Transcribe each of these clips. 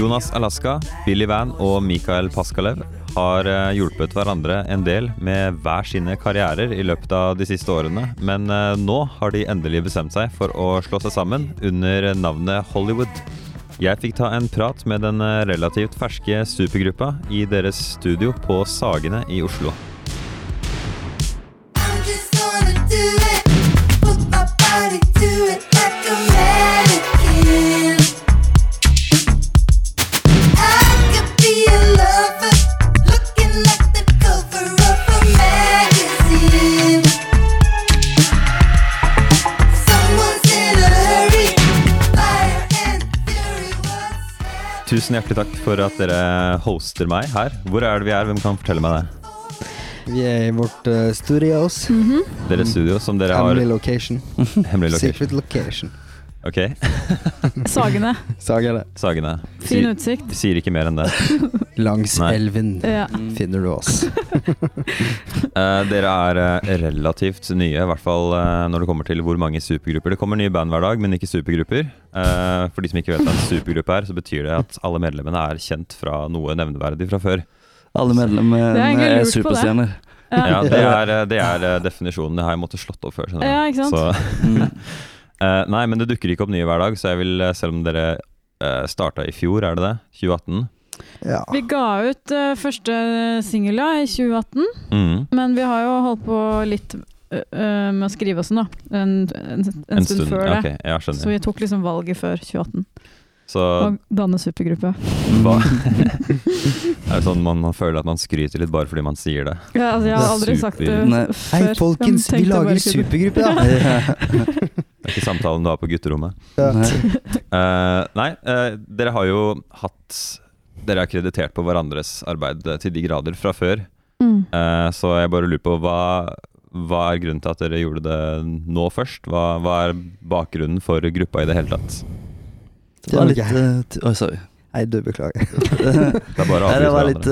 Jonas Alaska, Billy Van og Mikael Paskalev har eh, hjulpet hverandre en del med hver sine karrierer i løpet av de siste årene, men eh, nå har de endelig bestemt seg for å slå seg sammen under navnet Hollywood. Jeg fikk ta en prat med den eh, relativt ferske supergruppa i deres studio på Sagene i Oslo. Tusen hjertelig takk for at dere hoster meg her. Hvor er det vi er? Hvem kan fortelle meg det? Vi er i vårt uh, studios. Deres studio, som dere har Hemmelig location. hemmelig location. Secret location. Ok, Sagene. Sagene. Sagene. Fin utsikt. sier ikke mer enn det. Langs Nei. elven Ja. finner du oss. uh, dere er eh, relativt nye, i hvert fall uh, når det kommer til hvor mange supergrupper. Det kommer nye band hver dag, men ikke supergrupper. Uh, for de som ikke vet hva en supergruppe er, så betyr det at alle medlemmene er kjent fra noe nevneverdig fra før. Alle medlemmene er er superstjerner. Ja. Ja, Det er, det er definisjonen. Det har jeg måttet slått opp før. Ja, ikke sant? Så, Mm. eh, nei, men det dukker ikke opp nye hver dag, så jeg vil, eh, selv om dere uh, starta i fjor, er det det? 2018? Ja. Vi ga ut uh, første singel i 2018, Mm. men vi har jo holdt på litt eh, eh, med å skrive oss, da. En, en, en, En stund, stund. før det. Okay, ja, Så vi tok liksom valget før 2018. Så Og danne supergruppe. hva Er det sånn man, man føler at man skryter litt bare fordi man sier det? Ja, altså, jeg har aldri sagt det før. Hei, folkens, vi lager supergruppe, da! Det er ikke samtalen du har på gutterommet. Ja. Eh, nei, uh, dere har jo hatt Dere er kreditert på hverandres arbeid eh, til de grader fra før. Mm. Uh, så jeg bare lurer på hva, hva er grunnen til at dere gjorde det nå først? Hva, hva er bakgrunnen for gruppa i det hele tatt? Det var litt eh, oh, sorry. Nei, du beklager. Det er bare Nei, det var litt,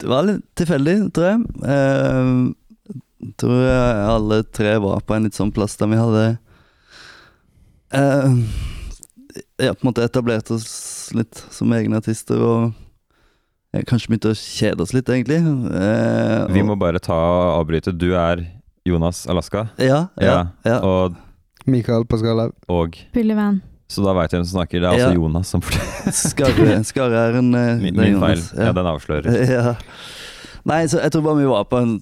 det var litt tilfeldig, tror jeg. Eh, tror jeg alle tre var på en litt sånn plass der vi hadde eh, Ja, på en måte etablert oss litt som egne artister og kanskje begynte å kjede oss litt, egentlig. Eh, Vi må bare ta og avbryte. Du er Jonas Alaska, Ja, ja, ja. Og, Mikael Paskalev. og Billy Van. Så da veit jeg hvem som snakker. Det er altså Jonas som forteller. Skarre, skarre er en eh, Min, min feil. Ja, den avslører. Ja. Nei, så jeg tror bare vi var på en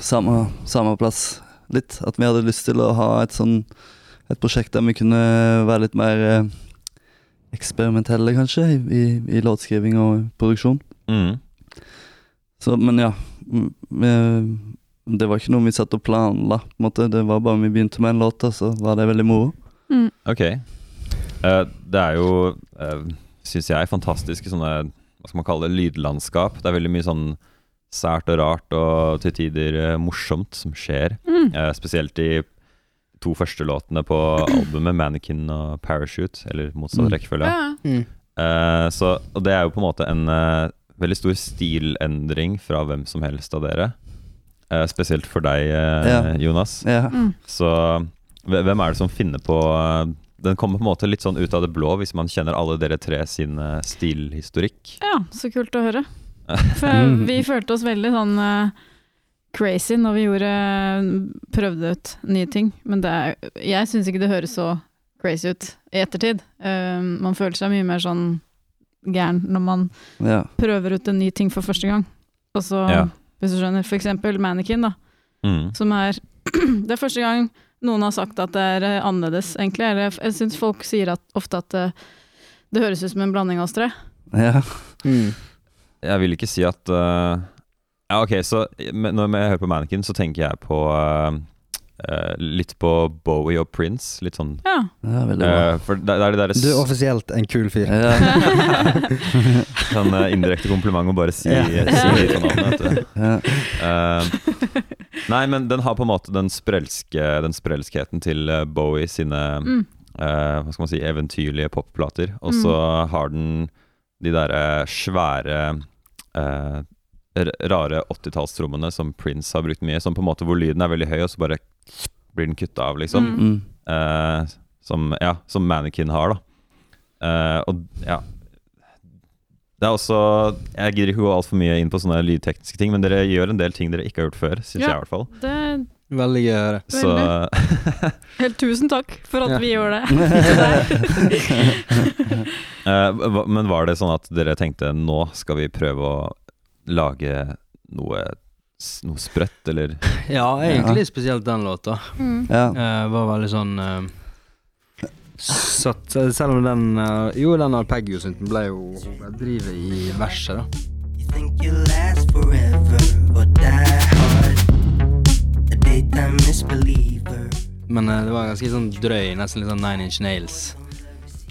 samme, samme plass litt. At vi hadde lyst til å ha et sånn Et prosjekt der vi kunne være litt mer eh, eksperimentelle, kanskje, i, i, i låtskriving og produksjon. Mm. Så, men ja. vi- Det var ikke noe vi satt og planla, på en måte. Det var bare vi begynte med en låt, og så var det veldig moro. Mm. Ok. Uh, det er jo, uh, syns jeg, fantastiske sånne Hva skal man kalle det? Lydlandskap. Det er veldig mye sånn sært og rart og til tider uh, morsomt som skjer. Mm. Uh, spesielt de to første låtene på albumet, 'Mannequin' og 'Parachute'. Eller motsatt Mm. rekkefølge. Ja. Mm. Uh, så, og det er jo på en måte en uh, veldig stor stilendring fra hvem som helst av dere. Uh, spesielt for deg, Ja. Jonas. Ja. Mm. Så hvem er det som finner på Den kommer på en måte litt sånn ut av det blå hvis man kjenner alle dere tre sin stilhistorikk. ja, så kult å høre. For vi følte oss veldig sånn crazy når vi gjorde prøvde ut nye ting. Men det er, jeg syns ikke det høres så crazy ut i ettertid. Uh, man føler seg mye mer sånn gæren når man ja. prøver ut en ny ting for første gang. Og så, Ja. hvis du skjønner, for eksempel Mannequin, da. Mm. Som er Det er første gang noen har sagt at det er eh, annerledes, egentlig. Eller jeg syns folk sier at, ofte at det, det høres ut som en blanding av oss tre. ja. Mm. Jeg vil ikke si at eh, Ja, ok, så men når jeg hører på Mannequin, så tenker jeg på uh, uh, Litt på Bowie og Prince. Litt sånn Ja. ja veldig bra. Uh, For det, det er det Du er offisielt en kul fyr. Ja. sånn indirekte kompliment å bare si, Ja. si litt om navnet. Vet du. Ja. Nei, men den har på en måte den, sprelske, den sprelskheten til Bowie sine Mm. eh, Hva skal man si eventyrlige popplater. Og så har den de derre svære eh, rare 80-tallstrommene som Prince har brukt mye, som på en måte hvor lyden er veldig høy, og så bare blir den kutta av, liksom. Mm. Mm. Eh, som, ja, som Mannequin har, da. Eh, og ja Det er også Jeg gidder ikke gå altfor mye inn på sånne lydtekniske ting, men dere gjør en del ting dere ikke har gjort før, syns Ja. jeg i hvert fall. Det Veldig gøy å høre. Så helt tusen takk for at Ja. vi gjør det. uh, Men var det sånn at dere tenkte nå skal vi prøve å lage noe, noe sprøtt, eller Ja, egentlig spesielt den låta. Mm. Ja. Uh, var veldig sånn uh, satt, Selv om den uh, Jo, den arpeggio-synten ble jo hoveddrivet i verset, da. You think you last forever or die hard? A daytime misbeliever. Men det var ganske sånn drøy, nesten litt sånn Nine Inch Nails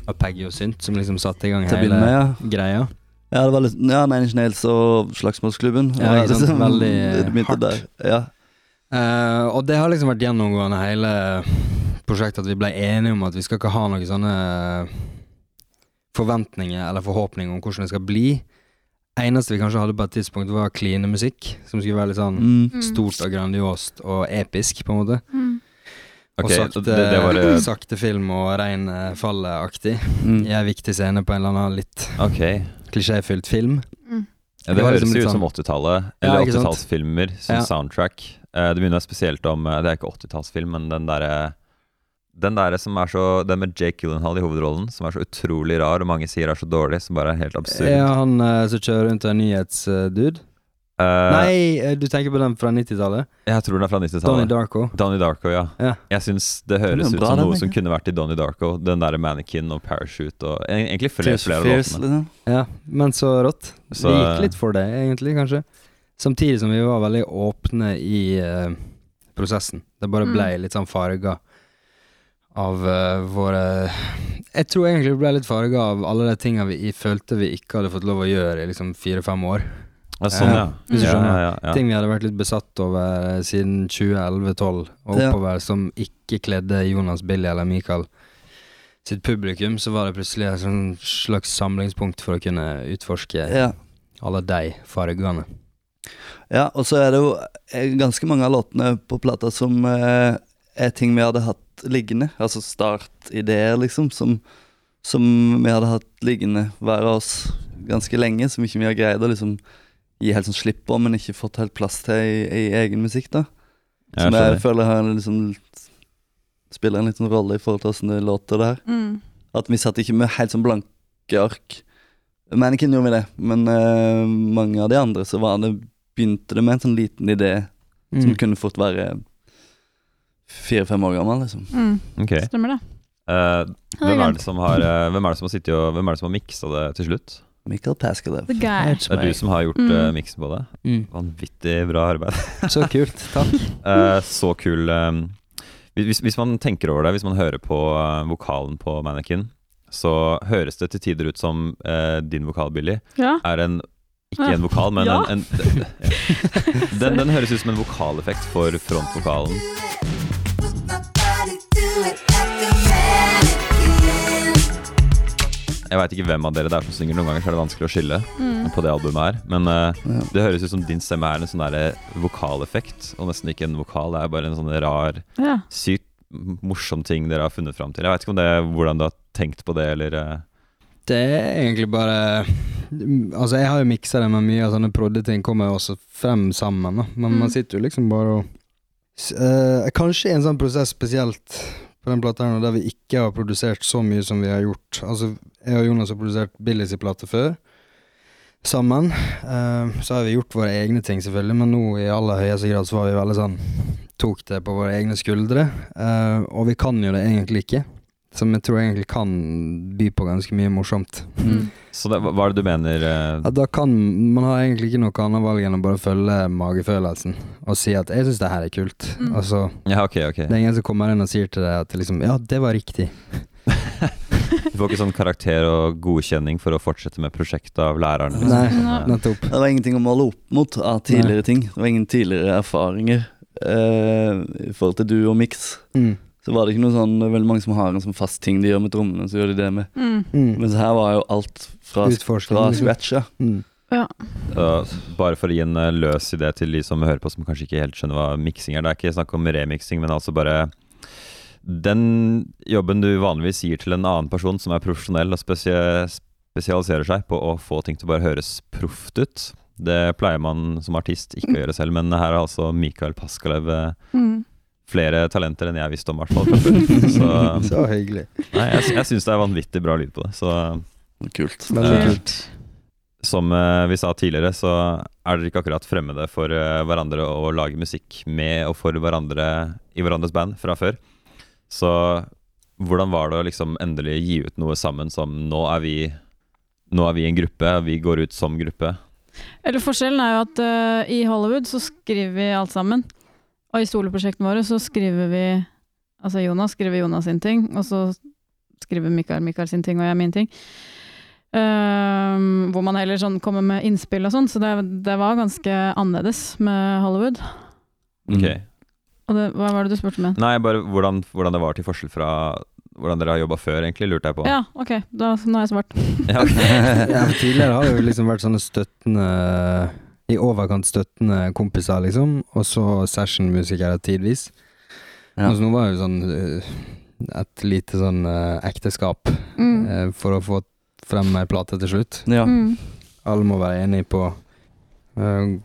arpeggio-synt, som liksom satte i gang hele med, ja. greia. Ja, det var litt Ja, Nine Inch Nails og Slagsmålsklubben. Ja, ikke sant? liksom- Veldig hardt. der. Ja. Uh, og det har liksom vært gjennomgående hele prosjektet, at vi ble enige om at vi skal ikke ha noen sånne forventninger eller forhåpninger om hvordan det skal bli. Eneste vi kanskje hadde på et tidspunkt, var kline musikk, som skulle være litt sånn Mm. Mm. stort og grandiost og episk, på en måte. Mm. Okay, og sakte, det, det var eh, sakte film og rein eh, fallet-aktig. Mm. I en viktig scene på en eller annen litt Ok. Klisjéfylt film. Mm. Ja, Det det høres liksom ut som sånn- 80-tallet, eller ja, 80-tallsfilmer som Ja. soundtrack. Uh, det minner spesielt om eh, Det er ikke 80-tallsfilm, men den derre den der som er så Den med Jake Gyllenhaal i hovedrollen, som er så utrolig rar, og mange sier er så dårlig, som bare er helt absurd. Ja, han uh, som kjører rundt en er nyhetsdude. Eh, Nei, eh, du tenker på den fra 90-tallet? Jeg tror den er fra 90-tallet. Darko. Donnie Darko, ja. Ja. Jeg syns det høres ut som noe som kunne vært i Donnie Darko. Den derre Mannequin og Parachute og Egentlig flere, flere for låtene. liksom. Ja, men så rått. Så- vi gikk litt for det, egentlig, kanskje. Samtidig som vi var veldig åpne i uh, prosessen. Det bare Mm. ble litt sånn farga av uh, våre Jeg tror egentlig det ble litt farga av alle de tinga vi følte vi ikke hadde fått lov å gjøre i liksom fire-fem år. Ja, sånn, ja. Hvis du ja, skjønner. ja, ja, ja. Ting vi hadde vært litt besatt over eh, siden 2011-12 og Ja. oppover, som ikke kledde Jonas, Billy eller Michael sitt publikum, så var det plutselig et sånn slags samlingspunkt for å kunne utforske Ja. alle de fargene. ja, og så er det jo eh, ganske mange av låtene på plata som eh, er ting vi hadde hatt liggende. Altså startideer, liksom, som, som vi hadde hatt liggende hver av oss ganske lenge, som ikke vi har greid å liksom gi helt sånn slipp på, men ikke fått helt plass til i, i egen musikk, da. Som jeg jeg føler har liksom spiller en liten rolle i forhold til åssen det låter der. Mm. At vi satt ikke med helt sånn blanke ark. Mannequin gjorde vi det, men uh, mange av de andre så var det, begynte det med en sånn liten idé Mm. som kunne fort være fire-fem år gammel, liksom. Mm. Okay. Stemmer det. Uh, hvem, er det som har, uh, hvem er det som har sittet og Hvem er det som har miksa det til slutt? Michael guy. Det er du som har gjort Mm. uh, miksen på det. Mm. Vanvittig bra arbeid. Så kult. Takk. Uh, så kul um, hvis, hvis man tenker over det, hvis man hører på uh, vokalen på Mannequin, så høres det til tider ut som din vokal, Billy, Ja. er en ikke en vokal, men Ja. en, en den, den høres ut som en vokaleffekt for frontvokalen. Jeg veit ikke hvem av dere det er som synger, noen ganger så er det vanskelig å skille Mm. på det albumet her, men uh, Ja. det høres ut som din stemme er en sånn der vokaleffekt, og nesten ikke en vokal, det er bare en sånn rar, Ja. sykt morsom ting dere har funnet fram til. Jeg veit ikke om det er hvordan du har tenkt på det, eller uh... Det er egentlig bare Altså, jeg har jo miksa det, med mye av sånne prodde-ting kommer jo også frem sammen, da. Men man Mm. sitter jo liksom bare og eh, Kanskje i en sånn prosess spesielt den plata der vi ikke har produsert så mye som vi har gjort. Altså, jeg og Jonas har produsert Billys plate før, sammen. Uh, så har vi gjort våre egne ting, selvfølgelig, men nå i aller høyeste grad så var vi veldig sånn Tok det på våre egne skuldre. Uh, og vi kan jo det egentlig ikke. Som jeg tror egentlig kan by på ganske mye morsomt. Mm. Så det, hva er det du mener uh... Ja, da kan Man har egentlig ikke noe annet valg enn å bare følge magefølelsen og si at 'jeg syns det her er kult'. Mm. Altså, Ja, okay, okay. det er ingen som kommer inn og sier til deg at liksom 'ja, det var riktig'. Du får ikke sånn karakter og godkjenning for å fortsette med prosjektet av lærerne? liksom. Nei, nettopp. Det var ingenting å måle opp mot av tidligere ting. Det var ingen tidligere erfaringer. uh, I forhold til du og Mix, Mm. Så var det ikke noe sånn veldig mange som har en sånn fast ting de gjør med trommene, så gjør de det med. Mm. Mm. Mens her var jo alt fra, fra liksom. scratch, ja. Mm. Så bare for å gi en eh, løs idé til de som hører på, som kanskje ikke helt skjønner hva miksing er. Det er ikke snakk om remixing, men altså bare Den jobben du vanligvis gir til en annen person som er profesjonell og spesie spesialiserer seg på å få ting til å bare høres proft ut. Det pleier man som artist ikke å gjøre selv, men her er altså Mikael Paskalev eh, Mm. Flere talenter enn jeg visste om, i hvert fall. Så Så hyggelig. nei, jeg, jeg syns det er vanvittig bra lyd på det. Så Kult. Veldig Eh, kult. som eh, vi sa tidligere, så er dere ikke akkurat fremmede for eh, hverandre å lage musikk med og for hverandre i hverandres band fra før. Så hvordan var det å liksom endelig gi ut noe sammen som nå er vi Nå er vi en gruppe, vi går ut som gruppe. Eller forskjellen er jo at uh, i Hollywood så skriver vi alt sammen. Og i soloprosjektene våre så skriver vi Altså Jonas skriver Jonas sin ting, og så skriver Mikael Mikael sin ting, og jeg min ting. Ehm, hvor man heller sånn kommer med innspill og sånn, så det, det var ganske annerledes med Hollywood. Mm. Og det, hva var det du spurte med? Nei, bare hvordan, hvordan det var til forskjell fra hvordan dere har jobba før, egentlig, lurte jeg på. Ja, ok, da, nå har jeg svart. Ja, tidligere har det jo liksom vært sånne støttende I overkant støttende kompiser, liksom. Og så sessionmusikere tidvis. Ja. Altså, nå var det jo sånn eh, et lite sånn uh, ekteskap Mm. uh, for å få frem ei plate til slutt. Ja. Mm. Alle må være enige på uh,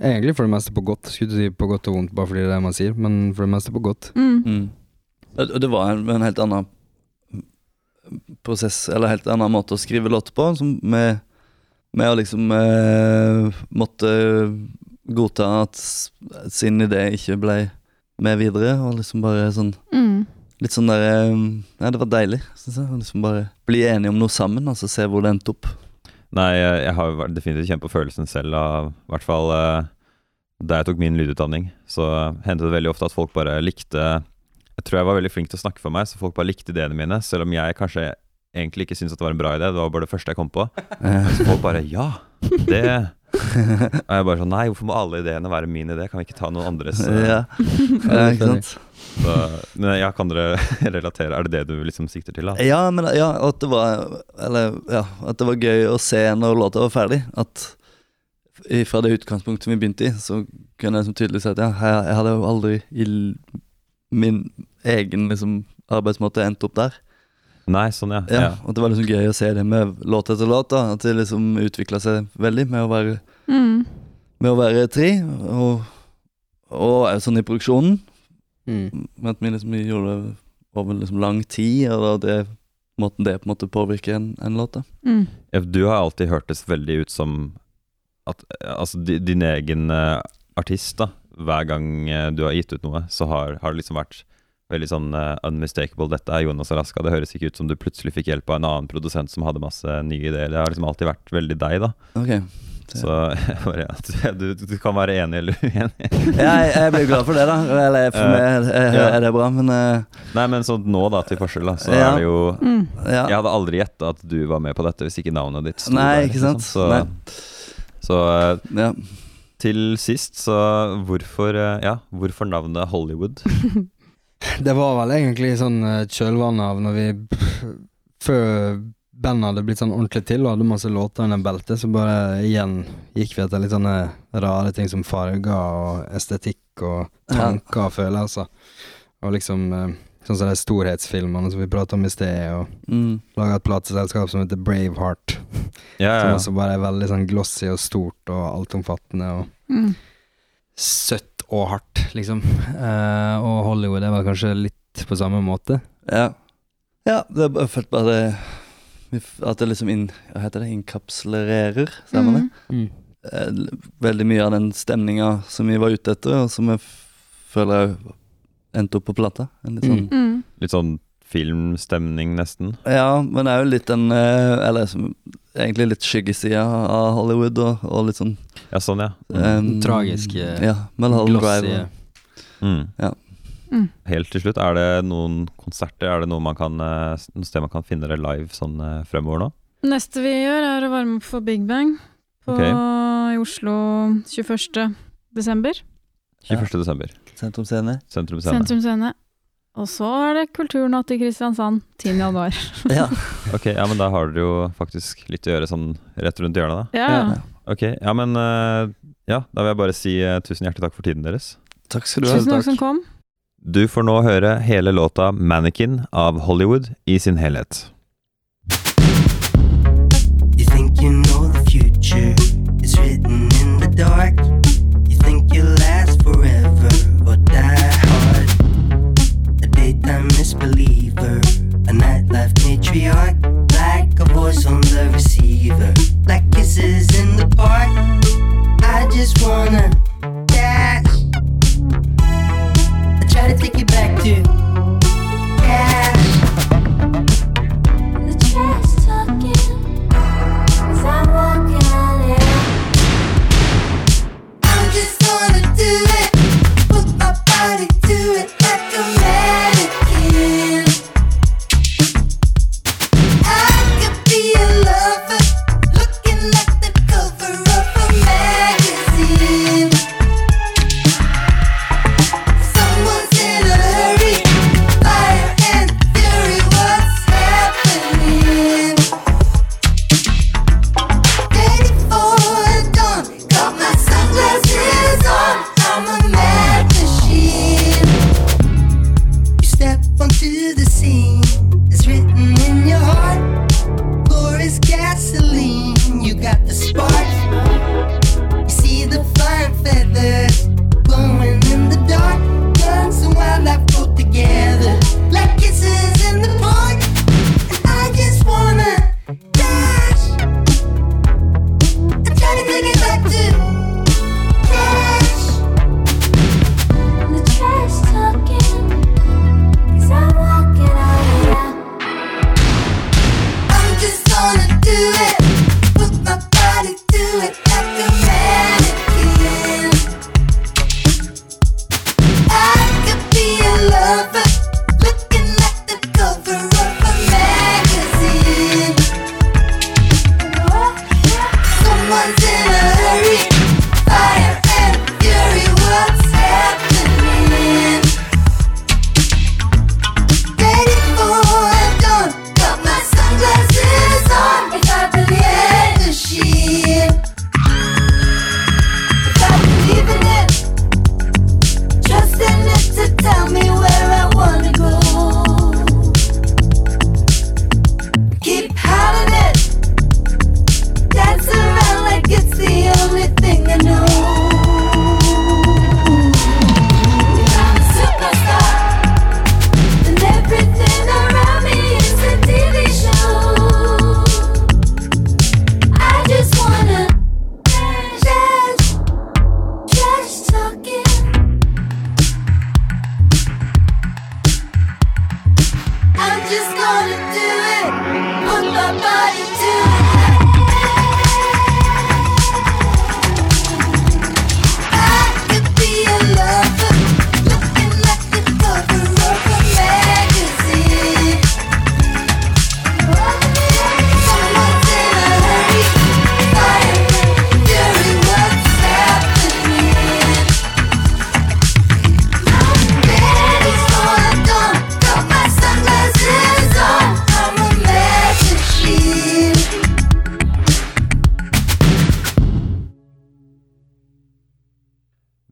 Egentlig for det meste på godt. Skulle du si på godt og vondt bare fordi det er det man sier, men for det meste på godt. Mm. Mm. Det var en, en helt annen prosess, eller helt annen måte å skrive låter på, som med, med å liksom eh, måtte godta at sin idé ikke ble med videre, og liksom bare sånn Mm. Litt sånn der eh, Ja, det var deilig, syns jeg. Liksom bare bli enige om noe sammen, altså se hvor det endte opp. Nei, jeg har definitivt kjent på følelsen selv av I hvert fall eh, da jeg tok min lydutdanning, så hendte det veldig ofte at folk bare likte Jeg tror jeg var veldig flink til å snakke for meg, så folk bare likte ideene mine, selv om jeg kanskje egentlig ikke syntes at det var en bra idé. Det var bare det første jeg kom på. Så folk bare Ja, det Og jeg bare sånn Nei, hvorfor må alle ideene være min idé? Kan vi ikke ta noen andres? eh?» ja. ja, ikke sant? Så, men ja, kan dere relatere? Er det det du liksom sikter til? da? Ja, men ja, at det var Eller ja, at det var gøy å se når låta var ferdig. At fra det utgangspunktet vi begynte i, så kunne jeg som tydelig si at ja, jeg, jeg hadde jo aldri i min egen liksom arbeidsmåte endt opp der. Nei, sånn, ja. Ja, ja. Og det var liksom gøy å se det med låt etter låt. da At det liksom utvikla seg veldig med å være, Mm. med å være tre. Og, og sånn i produksjonen. Mm. Med at vi liksom gjorde det over liksom lang tid, og det måten det på en måte påvirker en, en låt. da Mm. Du har alltid hørtes veldig ut som at Altså din egen eh, artist, da. Hver gang eh, du har gitt ut noe, så har, har det liksom vært veldig sånn uh, unmistakable. Dette er Jonas Alaska. Det høres ikke ut som du plutselig fikk hjelp av en annen produsent som hadde masse nye ideer. Det har liksom alltid vært veldig deg, da. Okay. Så bare, ja, du, du kan være enig eller uenig. jeg, jeg blir glad for det, da. Eller for meg er, ja. er det bra, men uh... Nei, men sånn nå, da, til forskjell, da, så Ja. er det jo Mm. ja. Jeg hadde aldri gjetta at du var med på dette hvis ikke navnet ditt sto Nei, der. ikke sant? Så, Nei. så uh, ja. til sist, så hvorfor Ja, hvorfor navnet Hollywood? Det var vel egentlig sånn eh, kjølvannet av når vi Før bandet hadde blitt sånn ordentlig til og hadde masse låter under beltet, så bare igjen gikk vi etter litt sånne rare ting som farger og estetikk og tanker og følelser. Og liksom eh, sånn som de storhetsfilmene som vi pratet om i sted, og Mm. laga et plateselskap som heter Braveheart. Ja, Som ja. også bare er veldig sånn glossy og stort og altomfattende og Mm. Søtt og hardt, liksom. Uh, og Hollywood er vel kanskje litt på samme måte. ja. Ja, det er følte bare det At det liksom inn, Hva heter det? Inkapslerer, man det? Mm. Eh, Veldig mye av den stemninga som vi var ute etter, og som jeg føler jeg endte opp på plata. En litt sånn Mm. Litt sånn filmstemning, nesten. Ja, men det er jo litt den eh, Eller som, egentlig litt skyggesida av Hollywood, og, og litt sånn Ja, sånn, ja. Um, Tragisk, eh, Ja, Mulholland Drive. Glossy. Mm. Ja. Mm. Helt til slutt, er det noen konserter? Er det noe man kan, eh, noe sted man kan finne det live sånn fremover nå? Neste vi gjør, er å varme opp for Big Bang på, okay. i Oslo 21. desember. 21. desember. Sentrum Scene. Sentrum Scene. Og så er det kulturnatt i Kristiansand 10. januar. ja. Ok, ja, men da har dere jo faktisk litt å gjøre sånn rett rundt hjørnet, da. Ja. Ok, ja, men eh, ja, da vil jeg bare si eh, tusen hjertelig takk for tiden deres. Takk skal du ha. Tusen takk som kom. Du får nå høre hele låta 'Mannequin' av Hollywood i sin helhet. You think you know the future is written in the dark. Patreon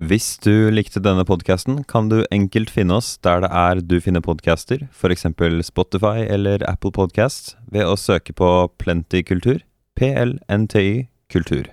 Hvis du likte denne podkasten, kan du enkelt finne oss der det er du finner podcaster, f.eks. Spotify eller Apple Podcasts, ved å søke på Plenty Kultur, PLNTY Kultur.